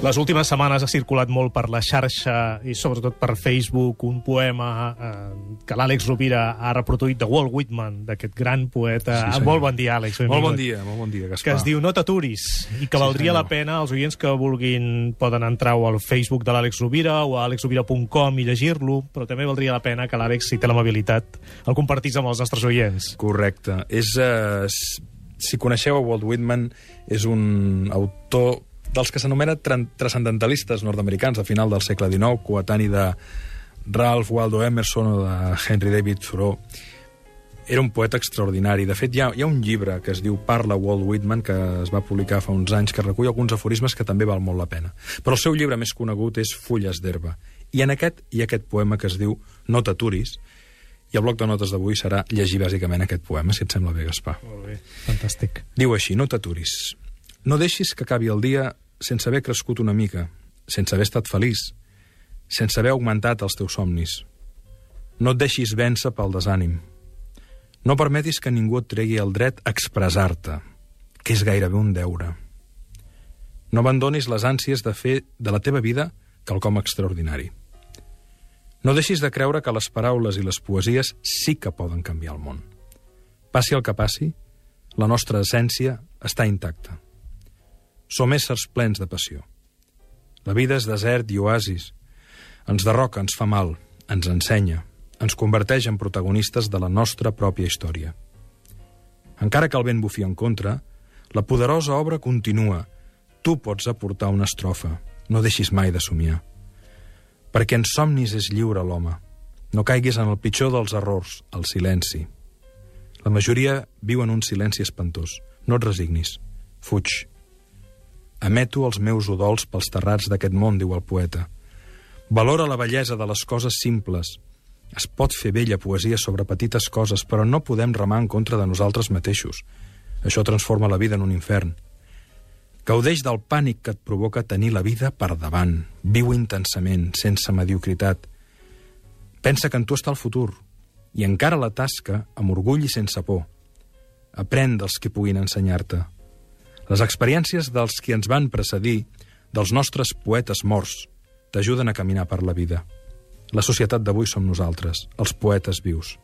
Les últimes setmanes ha circulat molt per la xarxa i sobretot per Facebook un poema eh, que l'Àlex Rovira ha reproduït de Walt Whitman, d'aquest gran poeta. Sí, senyor. molt bon dia, Àlex. Molt benvingut. bon dia, molt bon dia, Que Gaspar. es diu No t'aturis i que Sí, valdria senyor. la pena els oients que vulguin poden entrar o al Facebook de l'Àlex Rovira o a alexrovira.com i llegir-lo, però també valdria la pena que l'Àlex, si té l'amabilitat, el compartís amb els nostres oients. Correcte. És, eh, si coneixeu a Walt Whitman, és un autor dels que s'anomena tran- transcendentalistes nord-americans a final del segle XIX, coetani de Ralph Waldo Emerson o de Henry David Thoreau. Era un poeta extraordinari. De fet, hi ha, hi ha un llibre que es diu Parla Walt Whitman, que es va publicar fa uns anys, que recull alguns aforismes que també val molt la pena. Però el seu llibre més conegut és Fulles d'herba. I en aquest hi ha aquest poema que es diu No t'aturis, i el bloc de notes d'avui serà llegir bàsicament aquest poema, si et sembla bé, Gaspar. Molt bé. Fantàstic. Diu així, no t'aturis. No deixis que acabi el dia sense haver crescut una mica, sense haver estat feliç, sense haver augmentat els teus somnis. No et deixis vèncer pel desànim. No permetis que ningú et tregui el dret a expressar-te, que és gairebé un deure. No abandonis les ànsies de fer de la teva vida quelcom extraordinari. No deixis de creure que les paraules i les poesies sí que poden canviar el món. Passi el que passi, la nostra essència està intacta. Som éssers plens de passió. La vida és desert i oasis. Ens derroca, ens fa mal, ens ensenya, ens converteix en protagonistes de la nostra pròpia història. Encara que el vent bufi en contra, la poderosa obra continua. Tu pots aportar una estrofa. No deixis mai de somiar. Perquè en somnis és lliure l'home. No caiguis en el pitjor dels errors, el silenci. La majoria viu en un silenci espantós. No et resignis. Fuig. Emeto els meus udols pels terrats d'aquest món, diu el poeta. Valora la bellesa de les coses simples. Es pot fer bella poesia sobre petites coses, però no podem remar en contra de nosaltres mateixos. Això transforma la vida en un infern. Gaudeix del pànic que et provoca tenir la vida per davant. Viu intensament, sense mediocritat. Pensa que en tu està el futur i encara la tasca amb orgull i sense por. Aprèn dels que puguin ensenyar-te. Les experiències dels qui ens van precedir, dels nostres poetes morts, t'ajuden a caminar per la vida. La societat d'avui som nosaltres, els poetes vius.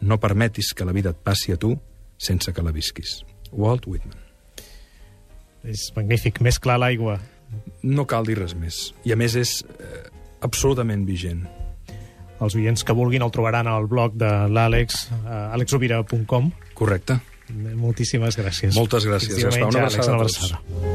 No permetis que la vida et passi a tu sense que la visquis. Walt Whitman. És magnífic. Més clar l'aigua. No cal dir res més. I a més és eh, absolutament vigent. Els oients que vulguin el trobaran al blog de l'Àlex, uh, alexrovira.com. Correcte? Moltíssimes gràcies. Moltes gràcies, Fins diumenge, Una Àlex, abraçada una abraçada.